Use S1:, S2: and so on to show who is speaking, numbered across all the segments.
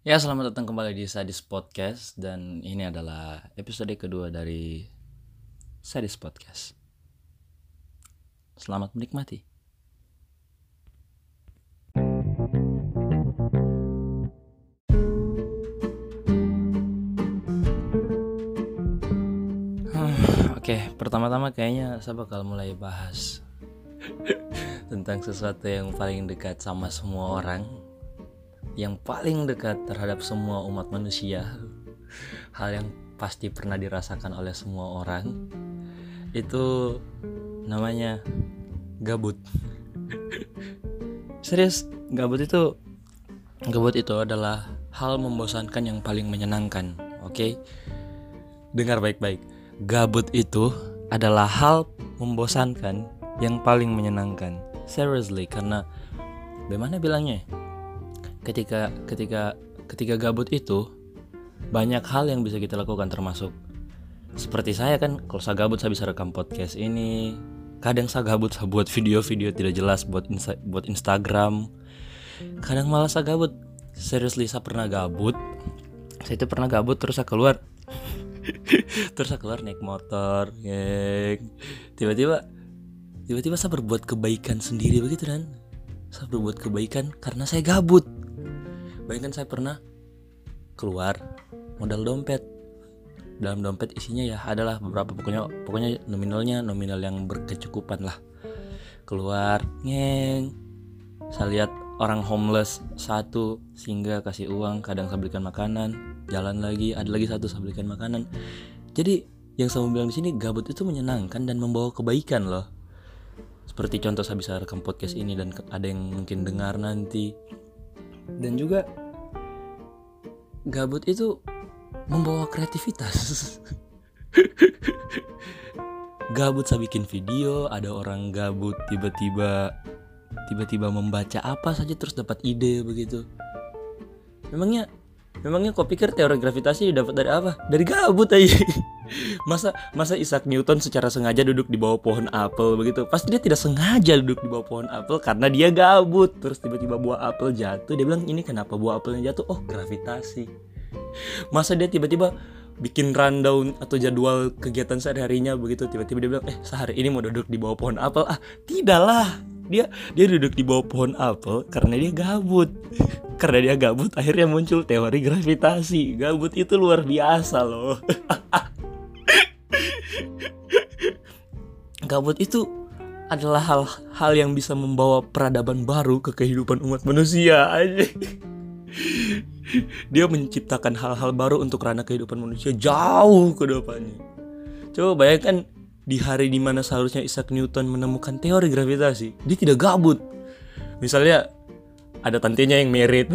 S1: Ya, selamat datang kembali di Sadis Podcast dan ini adalah episode kedua dari Sadis Podcast. Selamat menikmati. Oke, pertama-tama kayaknya saya bakal mulai bahas tentang sesuatu yang paling dekat sama semua orang yang paling dekat terhadap semua umat manusia. Hal yang pasti pernah dirasakan oleh semua orang. Itu namanya gabut. Serius gabut itu gabut itu adalah hal membosankan yang paling menyenangkan oke? Okay? dengar baik-baik. Gabut itu adalah hal membosankan yang paling menyenangkan. Seriously karena bagaimana bilangnya ketika ketika ketika gabut itu banyak hal yang bisa kita lakukan termasuk seperti saya kan kalau saya gabut saya bisa rekam podcast ini. Kadang saya gabut saya buat video-video tidak jelas buat insta, buat Instagram. Kadang malah saya gabut. Seriously saya pernah gabut. Saya itu pernah gabut terus saya keluar. Terus saya keluar naik motor geng. Tiba-tiba tiba-tiba saya berbuat kebaikan sendiri begitu kan saya berbuat kebaikan karena saya gabut bayangkan saya pernah keluar modal dompet. Dalam dompet isinya ya adalah beberapa pokoknya pokoknya nominalnya nominal yang berkecukupan lah. Keluar ngeng. Saya lihat orang homeless satu sehingga kasih uang kadang saya belikan makanan jalan lagi ada lagi satu saya belikan makanan. Jadi yang saya mau bilang di sini gabut itu menyenangkan dan membawa kebaikan loh. Seperti contoh saya bisa rekam podcast ini dan ada yang mungkin dengar nanti. Dan juga gabut itu membawa kreativitas. Gabut saya bikin video ada orang gabut tiba-tiba tiba-tiba membaca apa saja terus dapat ide begitu. Memangnya memangnya kau pikir teori gravitasi dapat dari apa? Dari gabut aja. Masa masa Isaac Newton secara sengaja duduk di bawah pohon apel begitu? Pasti dia tidak sengaja duduk di bawah pohon apel karena dia gabut. Terus tiba-tiba buah apel jatuh. Dia bilang ini kenapa buah apelnya jatuh? Oh gravitasi. Masa dia tiba-tiba bikin rundown atau jadwal kegiatan sehari-harinya begitu? Tiba-tiba dia bilang eh sehari ini mau duduk di bawah pohon apel. Ah tidaklah dia dia duduk di bawah pohon apel karena dia gabut karena dia gabut akhirnya muncul teori gravitasi gabut itu luar biasa loh gabut itu adalah hal-hal yang bisa membawa peradaban baru ke kehidupan umat manusia aja. Dia menciptakan hal-hal baru untuk ranah kehidupan manusia jauh ke depannya. Coba bayangkan di hari di mana seharusnya Isaac Newton menemukan teori gravitasi, dia tidak gabut. Misalnya ada tantenya yang merit,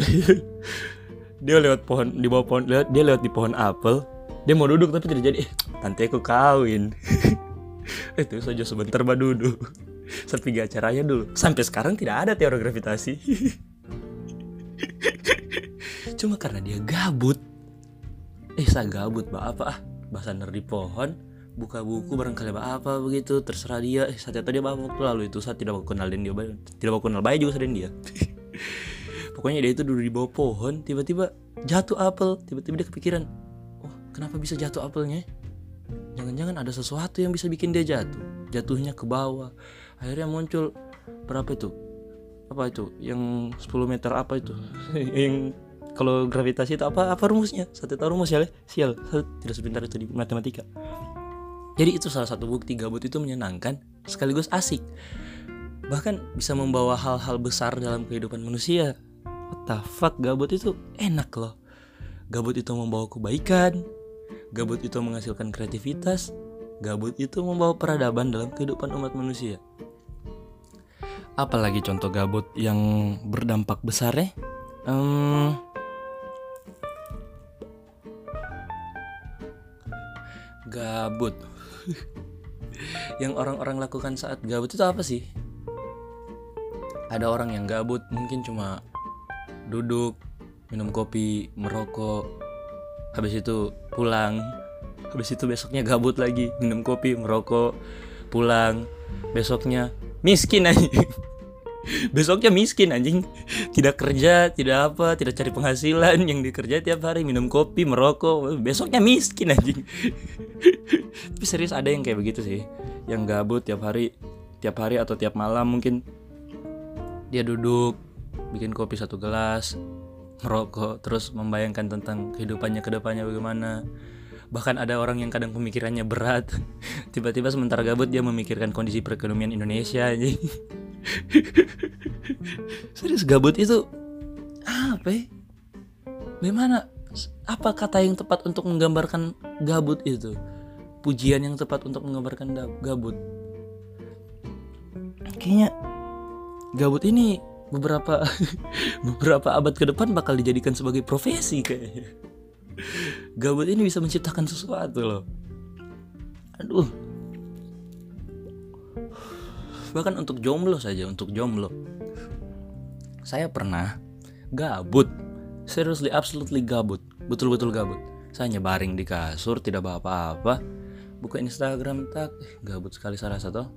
S1: dia lewat pohon di bawah pohon, dia lewat di pohon apel, dia mau duduk tapi tidak jadi, eh, tante aku kawin. itu saja sebentar badudu seperti acaranya dulu. Sampai sekarang tidak ada teori gravitasi. Cuma karena dia gabut. Eh saya gabut bah apa? Ah bahasa di pohon buka buku barangkali bah apa begitu terserah dia. Eh saat itu dia bawa waktu lalu itu saya tidak mau kenal dia tidak mau kenal baik juga sedang dia. Pokoknya dia itu duduk di bawah pohon tiba-tiba jatuh apel. Tiba-tiba dia kepikiran oh kenapa bisa jatuh apelnya? Jangan-jangan ada sesuatu yang bisa bikin dia jatuh. Jatuhnya ke bawah. Akhirnya muncul berapa itu? Apa itu? Yang 10 meter apa itu? Yang kalau gravitasi itu apa? Apa rumusnya? Satu tahu rumus ya sial. Saya tidak sepintar itu di matematika jadi itu salah satu bukti gabut itu menyenangkan sekaligus asik bahkan bisa membawa hal-hal besar dalam kehidupan manusia what the fuck gabut itu enak loh gabut itu membawa kebaikan Gabut itu menghasilkan kreativitas, gabut itu membawa peradaban dalam kehidupan umat manusia. Apalagi contoh gabut yang berdampak besar ya? Um, gabut. yang orang-orang lakukan saat gabut itu apa sih? Ada orang yang gabut mungkin cuma duduk, minum kopi, merokok, habis itu pulang. Habis itu besoknya gabut lagi minum kopi merokok pulang. Besoknya miskin aja besoknya miskin anjing. Tidak kerja tidak apa tidak cari penghasilan. Yang dikerja tiap hari minum kopi merokok. Besoknya miskin anjing tapi serius ada yang kayak begitu sih yang gabut tiap hari tiap hari atau tiap malam mungkin dia duduk bikin kopi satu gelas merokok terus membayangkan tentang kehidupannya ke depannya bagaimana bahkan ada orang yang kadang pemikirannya berat tiba-tiba sementara gabut dia memikirkan kondisi perekonomian Indonesia anjing serius gabut itu apa ya? Bagaimana? Apa kata yang tepat untuk menggambarkan gabut itu? Pujian yang tepat untuk menggambarkan gabut? Kayaknya gabut ini beberapa beberapa abad ke depan bakal dijadikan sebagai profesi kayaknya. Gabut ini bisa menciptakan sesuatu loh. Aduh, bahkan untuk jomblo saja untuk jomblo saya pernah gabut seriously absolutely gabut betul-betul gabut saya hanya baring di kasur tidak apa-apa buka Instagram tak. Eh, gabut sekali saya rasa toh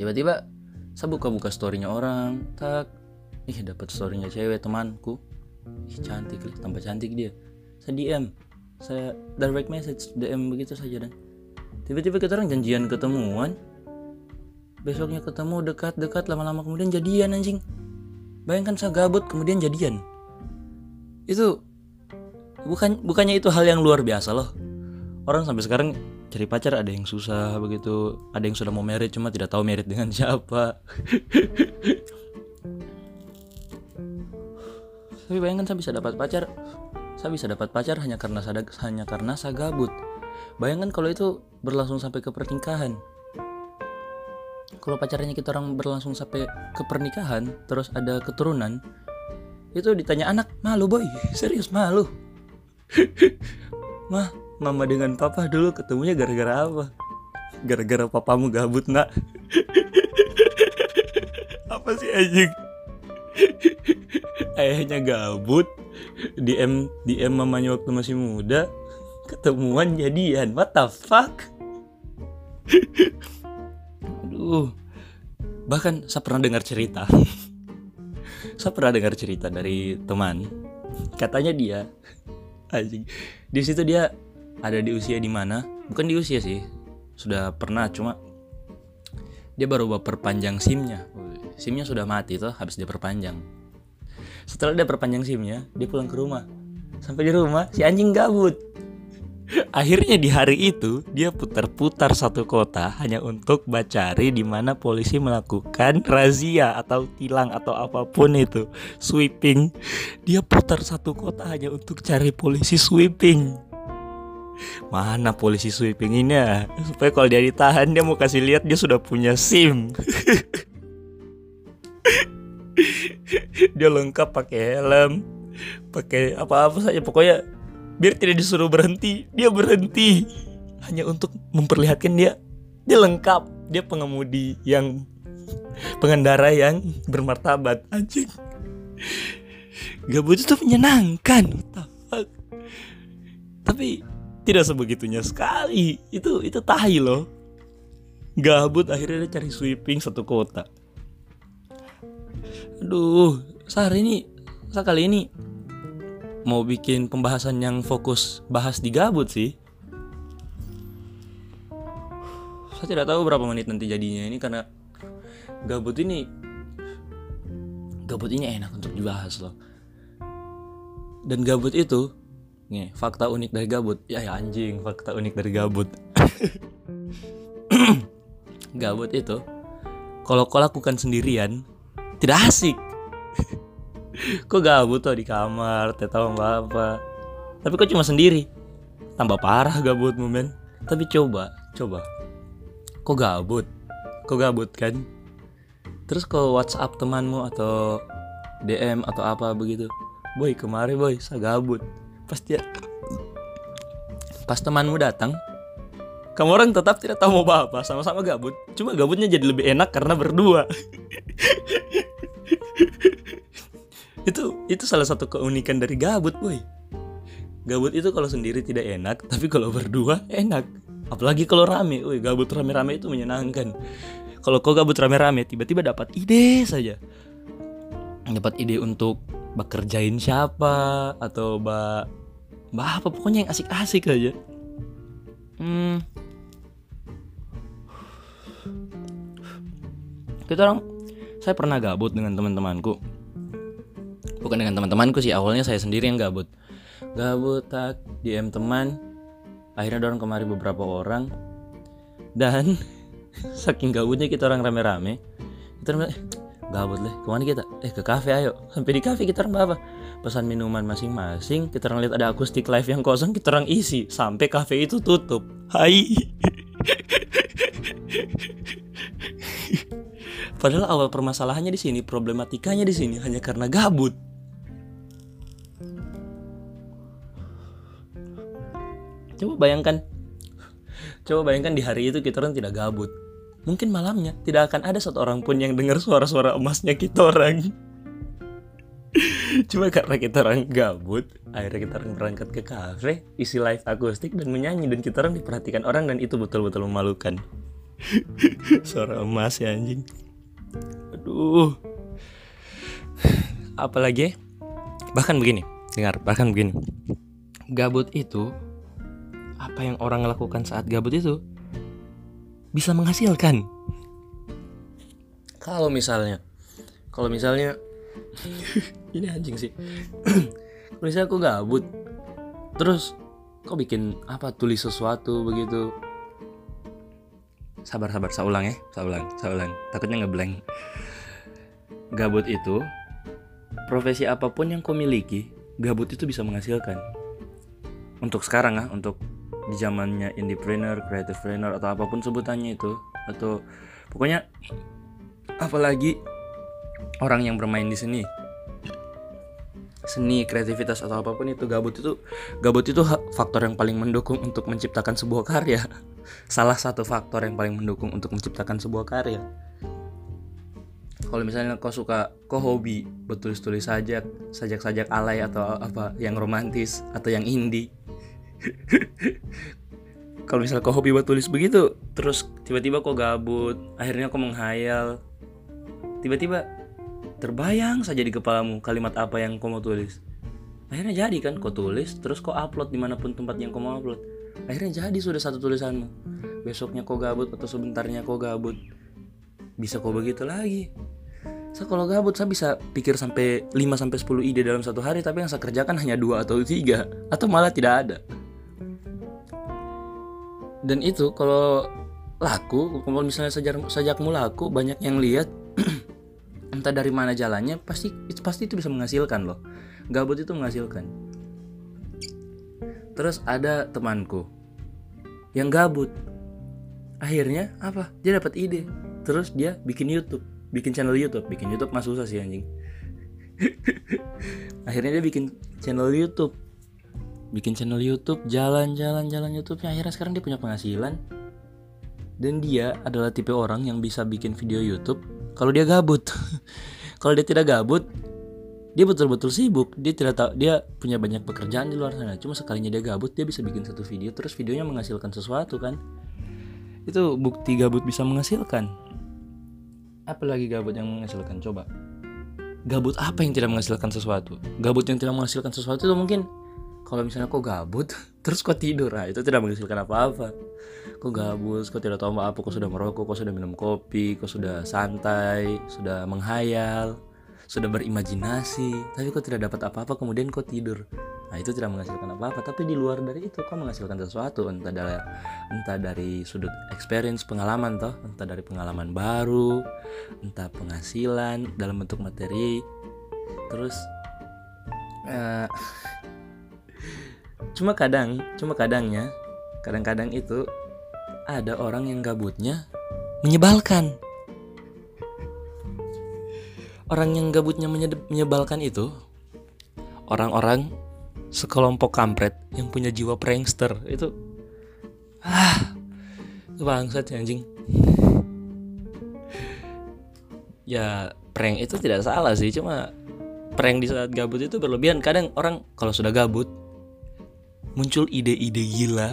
S1: tiba-tiba saya buka-buka storynya orang tak. Ih dapat storynya cewek temanku. Ih cantik tambah cantik dia. Saya DM saya direct message DM begitu saja dan tiba-tiba kita orang janjian ketemuan. Besoknya ketemu dekat-dekat lama-lama kemudian jadian anjing. Bayangkan saya gabut kemudian jadian. Itu bukan bukannya itu hal yang luar biasa loh. Orang sampai sekarang cari pacar ada yang susah begitu ada yang sudah mau merit cuma tidak tahu merit dengan siapa. Tapi bayangkan saya bisa dapat pacar saya bisa dapat pacar hanya karena saya hanya karena saya gabut. Bayangkan kalau itu berlangsung sampai ke pernikahan. Kalau pacarnya kita orang berlangsung sampai ke pernikahan terus ada keturunan itu ditanya anak malu boy? Serius malu? Mah mama dengan papa dulu ketemunya gara-gara apa gara-gara papamu gabut nak apa sih anjing ayahnya gabut DM DM mamanya waktu masih muda ketemuan jadian what the fuck Aduh. Bahkan saya pernah dengar cerita. saya pernah dengar cerita dari teman. Katanya dia anjing. Di situ dia ada di usia di mana? Bukan di usia sih. Sudah pernah cuma dia baru perpanjang SIM-nya. SIM-nya sudah mati tuh habis dia perpanjang. Setelah dia perpanjang SIM-nya, dia pulang ke rumah. Sampai di rumah si anjing gabut Akhirnya di hari itu dia putar-putar satu kota hanya untuk bacari di mana polisi melakukan razia atau tilang atau apa pun itu sweeping. Dia putar satu kota hanya untuk cari polisi sweeping. Mana polisi sweeping ini ya? Supaya kalau dia ditahan dia mau kasih lihat dia sudah punya SIM. dia lengkap pakai helm, pakai apa-apa saja. Pokoknya biar tidak disuruh berhenti dia berhenti. Hanya untuk memperlihatkan dia dia lengkap. Dia pengemudi yang pengendara yang bermartabat. Anjing. Gabut itu menyenangkan. Tapi tidak sebegitunya sekali. Itu itu tahi loh. Gabut akhirnya dia cari sweeping satu kota. Aduh sehari ini sekali ini mau bikin pembahasan yang fokus bahas di gabut sih. Saya tidak tahu berapa menit nanti jadinya ini karena gabut ini gabut ini enak untuk dibahas loh. Dan gabut itu nih fakta unik dari gabut. Ya, ya anjing fakta unik dari gabut. Gabut itu kalau kau lakukan sendirian tidak asik. Kok gabut tuh di kamar tidak tahu apa tapi kok cuma sendiri. Tambah parah gabutmu men. Tapi coba coba. Kok gabut. Kok gabut kan? Terus kok WhatsApp temanmu atau DM atau apa begitu? Boy kemarin boy saya gabut pasti pas temanmu datang kamu orang tetap tidak tahu mau apa sama-sama gabut. Cuma gabutnya jadi lebih enak karena berdua. Itu itu salah satu keunikan dari gabut boy gabut itu kalau sendiri tidak enak tapi kalau berdua enak. Apalagi kalau rame woi gabut rame-rame itu menyenangkan. Kalau kau gabut rame-rame tiba-tiba dapat ide saja. Dapat ide untuk bekerjain siapa? Atau ba bah apa? Pokoknya yang asik-asik aja. Hmm. kita orang saya pernah gabut dengan teman-temanku. Bukan dengan teman-temanku sih awalnya saya sendiri yang gabut. Gabut tak DM teman. Akhirnya dorong kemari beberapa orang. Dan saking gabutnya kita orang rame-rame gabut deh ke mana kita? Eh ke kafe ayo. Sampai di kafe kita orang apa pesan minuman masing-masing. Kita orang lihat ada akustik live yang kosong kita orang isi. Sampai kafe itu tutup. Hai. Padahal awal permasalahannya di sini problematikanya di sini hanya karena gabut. Coba bayangkan. Coba bayangkan di hari itu kita orang tidak gabut mungkin malamnya tidak akan ada satu orang pun yang dengar suara-suara emasnya kita orang. Cuma karena kita orang gabut, akhirnya kita orang berangkat ke kafe, isi live akustik dan menyanyi dan kita orang diperhatikan orang dan itu betul-betul memalukan. Suara emas ya anjing. Aduh. Apalagi? Bahkan begini, dengar, bahkan begini. Gabut itu apa yang orang lakukan saat gabut itu bisa menghasilkan. Kalau misalnya, kalau misalnya ini anjing sih. kalau misalnya aku gabut, terus kok bikin apa tulis sesuatu begitu. Sabar sabar, saya ulang ya, saya ulang, saya ulang. Takutnya ngeblank. Gabut itu profesi apa pun yang kau miliki, gabut itu bisa menghasilkan. Untuk sekarang ah, untuk di zamannya indiepreneur, creative trainer atau apa pun sebutannya itu atau pokoknya apalagi orang yang bermain di seni seni kreativitas atau apa pun itu gabut itu gabut itu faktor yang paling mendukung untuk menciptakan sebuah karya. Salah satu faktor yang paling mendukung untuk menciptakan sebuah karya. Kalau misalnya kau suka kau hobi bertulis-tulis sajak sajak-sajak alay atau apa yang romantis atau yang indie kalau misalnya kau hobi buat tulis begitu terus tiba-tiba kau gabut akhirnya kau menghayal. Tiba-tiba terbayang saja di kepalamu kalimat apa yang kau mau tulis. Akhirnya jadi kan kau tulis terus kau upload di mana pun tempat yang kau mau upload. Akhirnya jadi sudah satu tulisanmu. Besoknya kau gabut atau sebentarnya kau gabut bisa kau begitu lagi. Saya kalau gabut saya bisa pikir sampai 5 sampai 10 ide dalam satu hari tapi yang saya kerjakan hanya dua atau tiga atau malah tidak ada dan itu kalau laku kalau misalnya sajak sajakmu laku banyak yang lihat entah dari mana jalannya pasti pasti itu bisa menghasilkan loh. Gabut itu menghasilkan. Terus ada temanku yang gabut. Akhirnya apa? Dia dapat ide. Terus dia bikin YouTube bikin channel YouTube. Bikin YouTube mah susah sih anjing. Akhirnya dia bikin channel YouTube bikin channel YouTube jalan-jalan jalan YouTube-nya. Akhirnya sekarang dia punya penghasilan. Dan dia adalah tipe orang yang bisa bikin video YouTube kalau dia gabut. Kalau dia tidak gabut dia betul-betul sibuk. Dia tidak tahu dia punya banyak pekerjaan di luar sana. Cuma sekalinya dia gabut dia bisa bikin satu video terus videonya menghasilkan sesuatu kan? Itu bukti gabut bisa menghasilkan. Apalagi gabut yang menghasilkan? Coba. Gabut apa yang tidak menghasilkan sesuatu? Gabut yang tidak menghasilkan sesuatu itu mungkin kalau misalnya kok gabut terus kok tidur? Nah itu tidak menghasilkan apa-apa. Kok gabut kok tidak tahu apa kok sudah merokok kok sudah minum kopi kok sudah santai sudah menghayal sudah berimajinasi. Tapi kok tidak dapat apa-apa kemudian kok tidur? Nah itu tidak menghasilkan apa-apa. Tapi di luar dari itu kok menghasilkan sesuatu? Entah dari entah dari sudut experience pengalaman toh. Entah dari pengalaman baru entah penghasilan dalam bentuk materi. Terus uh, cuma kadang cuma kadangnya kadang-kadang itu ada orang yang gabutnya menyebalkan. Orang yang gabutnya menyebalkan itu orang-orang sekelompok kampret yang punya jiwa prankster. Itu ah bangsat ya anjing. Ya prank itu tidak salah sih cuma prank di saat gabut itu berlebihan. Kadang orang kalau sudah gabut muncul ide-ide gila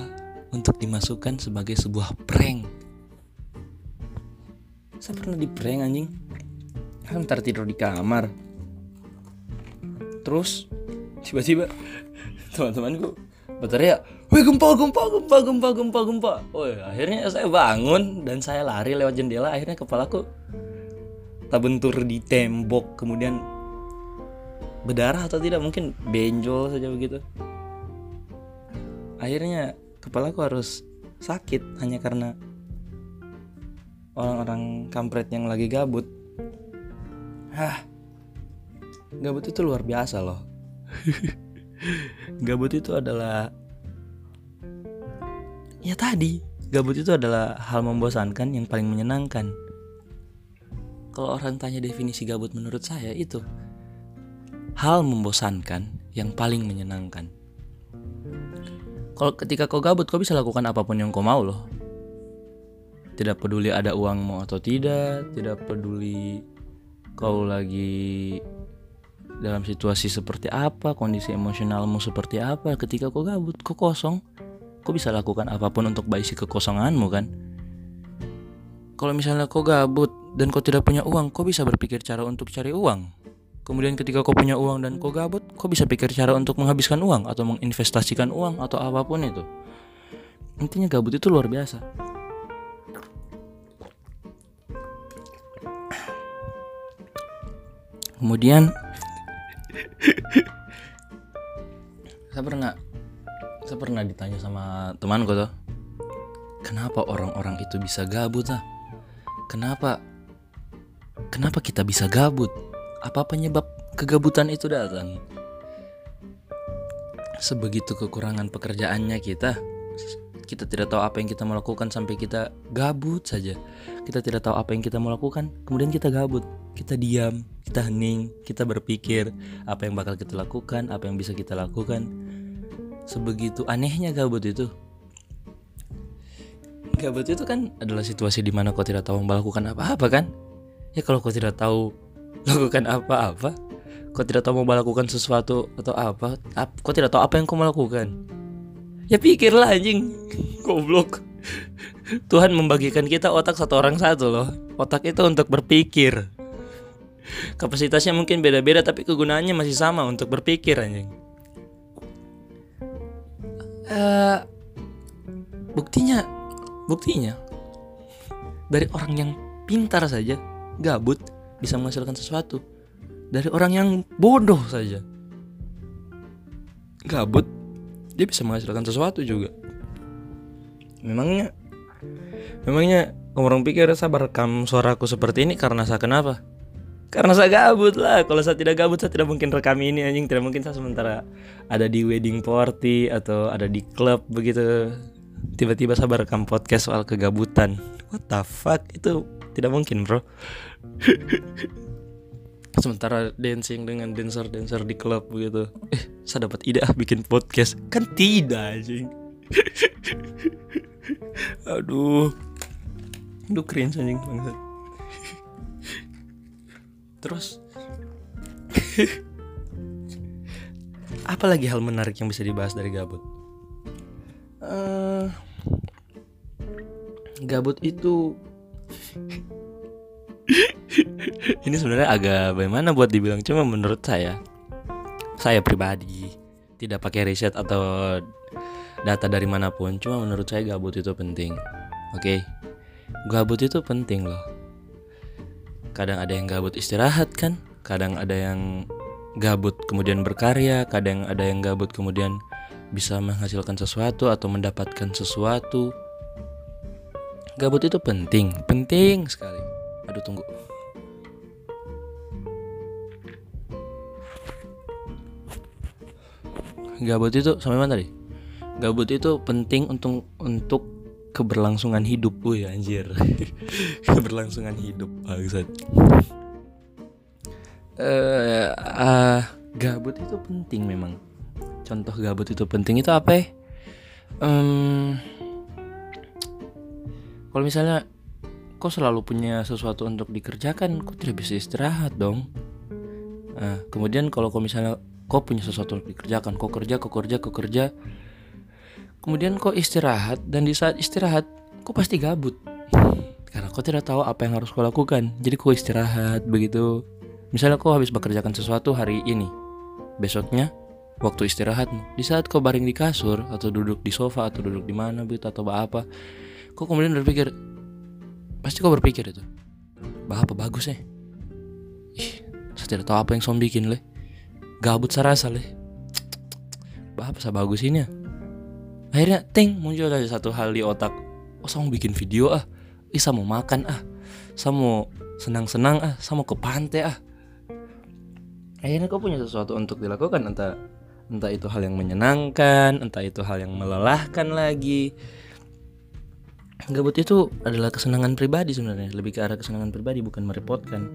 S1: untuk dimasukkan sebagai sebuah prank. saya pernah di prank anjing. Kan ntar tidur di kamar. Terus tiba-tiba teman-temanku berteriak Wih gempa gempa gempa gempa gempa gempa. Oh akhirnya saya bangun dan saya lari lewat jendela. Akhirnya kepalaku terbentur di tembok kemudian berdarah atau tidak mungkin benjol saja begitu akhirnya kepalaku harus sakit hanya karena orang-orang kampret yang lagi gabut. Hah Gabut itu luar biasa loh. Gabut itu adalah Ya tadi Gabut itu adalah hal membosankan yang paling menyenangkan. Kalau orang tanya definisi gabut menurut saya itu Hal membosankan yang paling menyenangkan Kalau ketika kau gabut kau bisa lakukan apa pun yang kau mau loh Tidak peduli ada uangmu atau tidak Tidak peduli kau lagi dalam situasi seperti apa, kondisi emosionalmu seperti apa, ketika kau gabut, kau kosong, kau bisa lakukan apa pun untuk mengisi kekosonganmu kan. Kalau misalnya kau gabut dan kau tidak punya uang, kau bisa berpikir cara untuk cari uang. Kemudian ketika kau punya uang dan kau gabut, kau bisa pikir cara untuk menghabiskan uang atau menginvestasikan uang atau apa pun itu. Intinya gabut itu luar biasa. Kemudian saya pernah saya pernah ditanya sama temanku tuh kenapa orang-orang itu bisa gabut lah kenapa kenapa kita bisa gabut apa penyebab kegabutan itu datang? Sebegitu kekurangan pekerjaannya kita kita tidak tahu apa yang kita mau lakukan sampai kita gabut saja. Kita tidak tahu apa yang kita mau lakukan kemudian kita gabut. Kita diam kita hening kita berpikir apa yang bakal kita lakukan apa yang bisa kita lakukan. Sebegitu anehnya gabut itu. Gabut itu kan adalah situasi di mana kau tidak tahu melakukan apa-apa kan? Ya kalau kau tidak tahu lakukan apa-apa? Kau tidak tahu mau melakukan sesuatu atau apa? Kau tidak tahu apa yang kau melakukan? Ya pikirlah anjing. Goblok. Tuhan membagikan kita otak satu orang satu loh. Otak itu untuk berpikir. Kapasitasnya mungkin beda-beda tapi kegunaannya masih sama untuk berpikir anjing. Uh, buktinya buktinya dari orang yang pintar saja gabut bisa menghasilkan sesuatu. Dari orang yang bodoh saja. Gabut dia bisa menghasilkan sesuatu juga. Memangnya memangnya orang pikir saya rekam suaraku seperti ini karena saya kenapa? Karena saya gabut lah. Kalau saya tidak gabut saya tidak mungkin rekam ini anjing. Tidak mungkin saya sementara ada di wedding party atau ada di klub begitu. Tiba-tiba saya rekam podcast soal kegabutan. What the fuck? Itu tidak mungkin bro. Sementara dancing dengan dancer-dancer di klub begitu eh saya dapat ide ah bikin podcast. Kan tidak anjing. Aduh. Aduh cringe anjing banget Terus apa lagi hal menarik yang bisa dibahas dari gabut? Uh, gabut itu ini sebenarnya agak bagaimana buat dibilang cuma menurut saya saya pribadi tidak pakai riset atau data dari mana pun cuma menurut saya gabut itu penting oke okay? gabut itu penting loh kadang ada yang gabut istirahat kan kadang ada yang gabut kemudian berkarya kadang ada yang gabut kemudian bisa menghasilkan sesuatu atau mendapatkan sesuatu gabut itu penting penting sekali. Aduh tunggu. Gabut itu sampai mana tadi? Gabut itu penting untuk untuk keberlangsungan hidup gue anjir. Keberlangsungan hidup bangsat. Uh, uh, gabut itu penting memang. Contoh gabut itu penting itu apa ya? Um, kalau misalnya kok selalu punya sesuatu untuk dikerjakan kok tidak bisa istirahat dong nah, kemudian kalau kau misalnya kau punya sesuatu untuk dikerjakan kau kerja kau kerja kau kerja Kemudian kok istirahat dan di saat istirahat kok pasti gabut. karena kau tidak tahu apa yang harus kau lakukan. Jadi kau istirahat begitu. Misalnya kau habis bekerjakan sesuatu hari ini, besoknya waktu istirahatmu, di saat kau baring di kasur atau duduk di sofa atau duduk di mana begitu atau apa, kau kemudian berpikir, pasti kau berpikir itu, bah apa bagus ya? Ih, saya tidak tahu apa yang som bikin leh, gabut sarasa leh, bah apa bagus ini ya? Akhirnya, ting muncul aja satu hal di otak, oh saya bikin video ah, ih saya mau makan ah, saya mau senang-senang ah, saya mau ke pantai ah, akhirnya kau punya sesuatu untuk dilakukan entah entah itu hal yang menyenangkan entah itu hal yang melelahkan lagi gabut itu adalah kesenangan pribadi sebenarnya. Lebih ke arah kesenangan pribadi bukan merepotkan.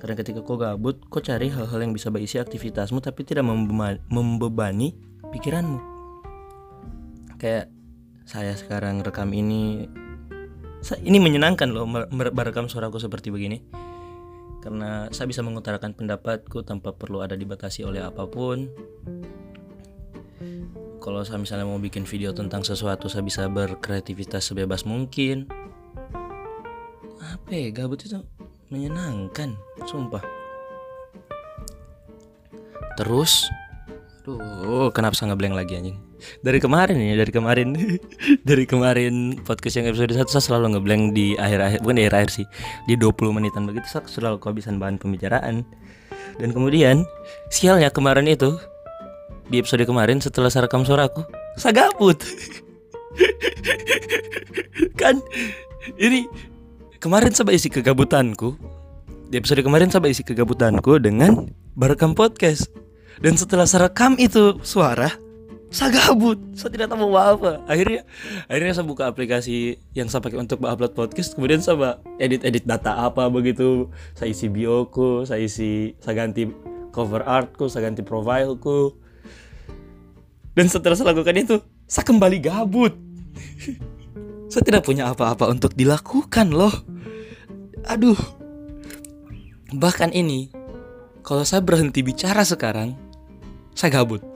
S1: Karena ketika kau gabut kau cari hal-hal yang bisa berisi aktivitasmu tapi tidak membebani pikiranmu. Kayak saya sekarang rekam ini. Ini menyenangkan loh merekam suaraku seperti begini. Karena saya bisa mengutarakan pendapatku tanpa perlu ada dibatasi oleh apa pun. Kalau saya misalnya mau bikin video tentang sesuatu, saya bisa berkreativitas sebebas mungkin. Apa ya, gabut itu menyenangkan, sumpah. Terus, tuh kenapa saya ngeblank lagi anjing? dari kemarin ya dari kemarin dari kemarin podcast yang episode 1 saya selalu ngeblank di akhir-akhir bukan di akhir-akhir sih di 20 menitan begitu saya selalu kehabisan bahan pembicaraan dan kemudian sialnya kemarin itu di episode kemarin setelah saya rekam suara aku saya gabut kan ini kemarin saya isi kegabutanku. Di episode kemarin saya isi kegabutanku dengan merekam podcast. Dan setelah saya rekam itu suara saya gabut saya tidak tahu mau apa akhirnya akhirnya saya buka aplikasi yang saya pakai untuk upload podcast kemudian saya edit edit data apa begitu. Saya isi bioku saya isi saya ganti cover artku saya ganti profilku dan setelah saya lakukan itu saya kembali gabut saya tidak punya apa-apa untuk dilakukan loh aduh bahkan ini kalau saya berhenti bicara sekarang saya gabut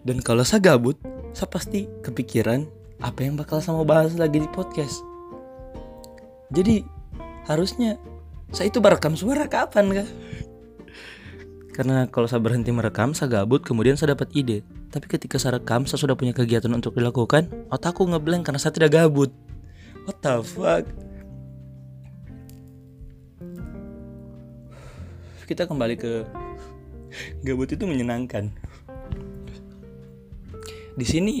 S1: dan kalau saya gabut, saya pasti kepikiran apa yang bakal saya mau bahas lagi di podcast. Jadi harusnya saya itu merekam suara kapan kah? Karena kalau saya berhenti merekam, saya gabut, kemudian saya dapat ide. Tapi ketika saya rekam, saya sudah punya kegiatan untuk dilakukan, otakku ngeblank karena saya tidak gabut. What the fuck? Kita kembali ke gabut itu menyenangkan di sini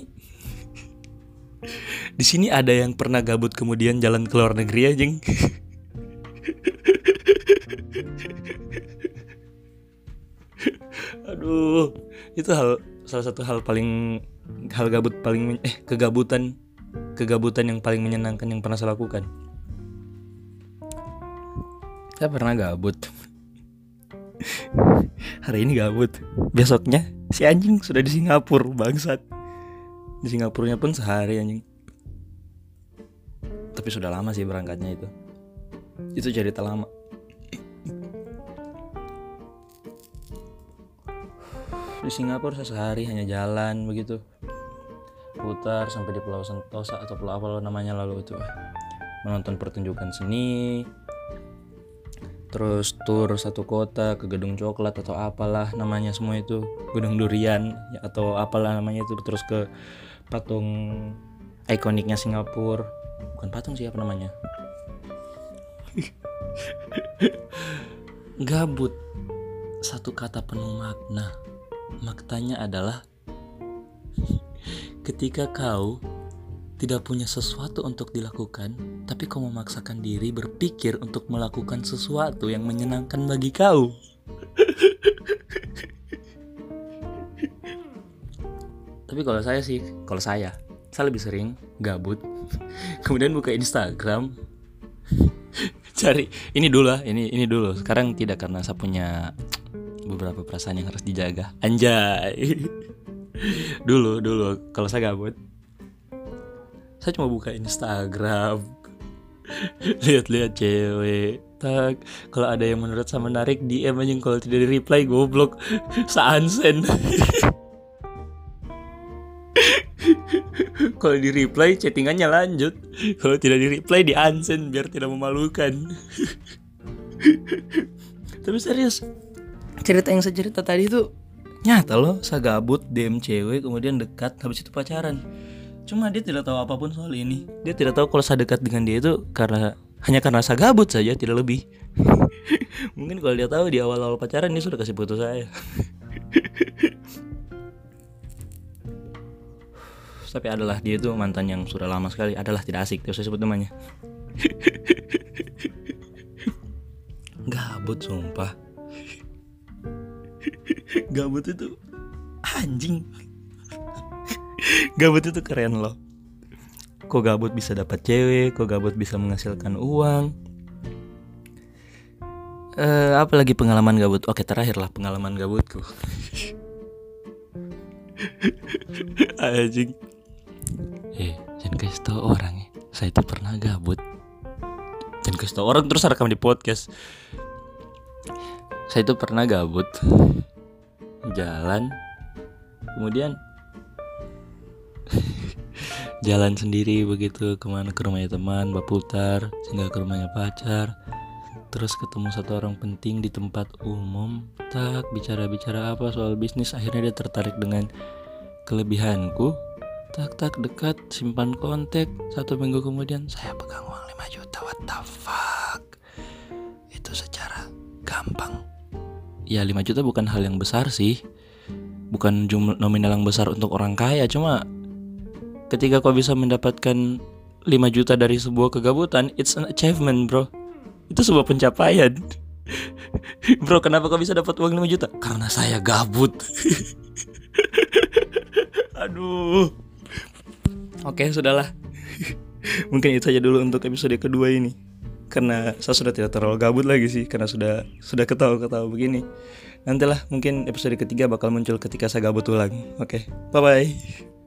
S1: di sini ada yang pernah gabut kemudian jalan ke luar negeri aja aduh. Itu hal salah satu hal paling hal gabut paling eh kegabutan kegabutan yang paling menyenangkan yang pernah saya lakukan. Saya pernah gabut. Hari ini gabut. Besoknya si anjing sudah di Singapura bangsat. Di Singapurnya pun sehari anjing. Tapi sudah lama sih berangkatnya itu. Itu cerita lama di Singapura saya sehari hanya jalan begitu. Putar sampai di Pulau Sentosa atau pulau apa namanya lalu itu. Menonton pertunjukan seni. Terus tur satu kota ke gedung coklat atau apalah namanya semua itu. Gedung durian atau apalah namanya itu. Terus ke patung ikoniknya Singapura. Bukan patung sih apa namanya? Gabut. Satu kata penuh makna maknanya adalah ketika kau tidak punya sesuatu untuk dilakukan tapi kau memaksakan diri berpikir untuk melakukan sesuatu yang menyenangkan bagi kau. Tapi kalau saya sih kalau saya saya lebih sering gabut kemudian buka Instagram cari ini dulu lah ini ini dulu sekarang tidak karena saya punya beberapa perasaan yang harus dijaga. Anjay. Dulu dulu kalau saya gabut saya cuma buka Instagram. Lihat-lihat cewek. Tak kalau ada yang menurut saya menarik DM aja kalau tidak di reply goblok. Sa kalau di reply chattingannya lanjut. Kalau tidak di reply di unsend biar tidak memalukan. Tapi serius cerita yang saya cerita tadi itu nyata loh saya gabut DM cewek kemudian dekat habis itu pacaran. Cuma dia tidak tahu apa pun soal ini. Dia tidak tahu kalau saya dekat dengan dia itu karena hanya karena saya gabut saja tidak lebih. Mungkin kalau dia tahu di awal-awal pacaran dia sudah kasih foto saya. Tapi adalah dia itu mantan yang sudah lama sekali. Adalah tidak asik terus saya sebut namanya. Gabut sumpah gabut itu anjing. Gabut itu keren loh. Kok gabut bisa dapat cewek kok gabut bisa menghasilkan uang. Eh apalagi pengalaman gabut? Oke terakhir lah pengalaman gabutku. Anjing. Eh jangan kasih tau orang ya. Saya itu pernah gabut. Jangan kasih tau orang terus rekam di podcast. Saya itu pernah gabut jalan. Kemudian jalan sendiri begitu ke mana ke rumahnya teman berputar sehingga ke rumahnya pacar. Terus ketemu satu orang penting di tempat umum. Tak bicara-bicara apa soal bisnis akhirnya dia tertarik dengan kelebihanku. Tak tak dekat simpan kontak. Satu minggu kemudian saya pegang uang 5 juta what the fuck? Itu secara gampang ya 5 juta bukan hal yang besar sih. Bukan jumlah nominal yang besar untuk orang kaya cuma ketika kau bisa mendapatkan 5 juta dari sebuah kegabutan it's an achievement bro. Itu sebuah pencapaian. Bro kenapa kau bisa dapat uang 5 juta? Karena saya gabut. Aduh. Oke, sudahlah. Mungkin itu saja dulu untuk episode kedua ini. Karena saya sudah tidak terlalu gabut lagi sih karena sudah sudah ketawa-ketawa begini. Nantilah mungkin episode ketiga bakal muncul ketika saya gabut ulang. Oke, bye bye.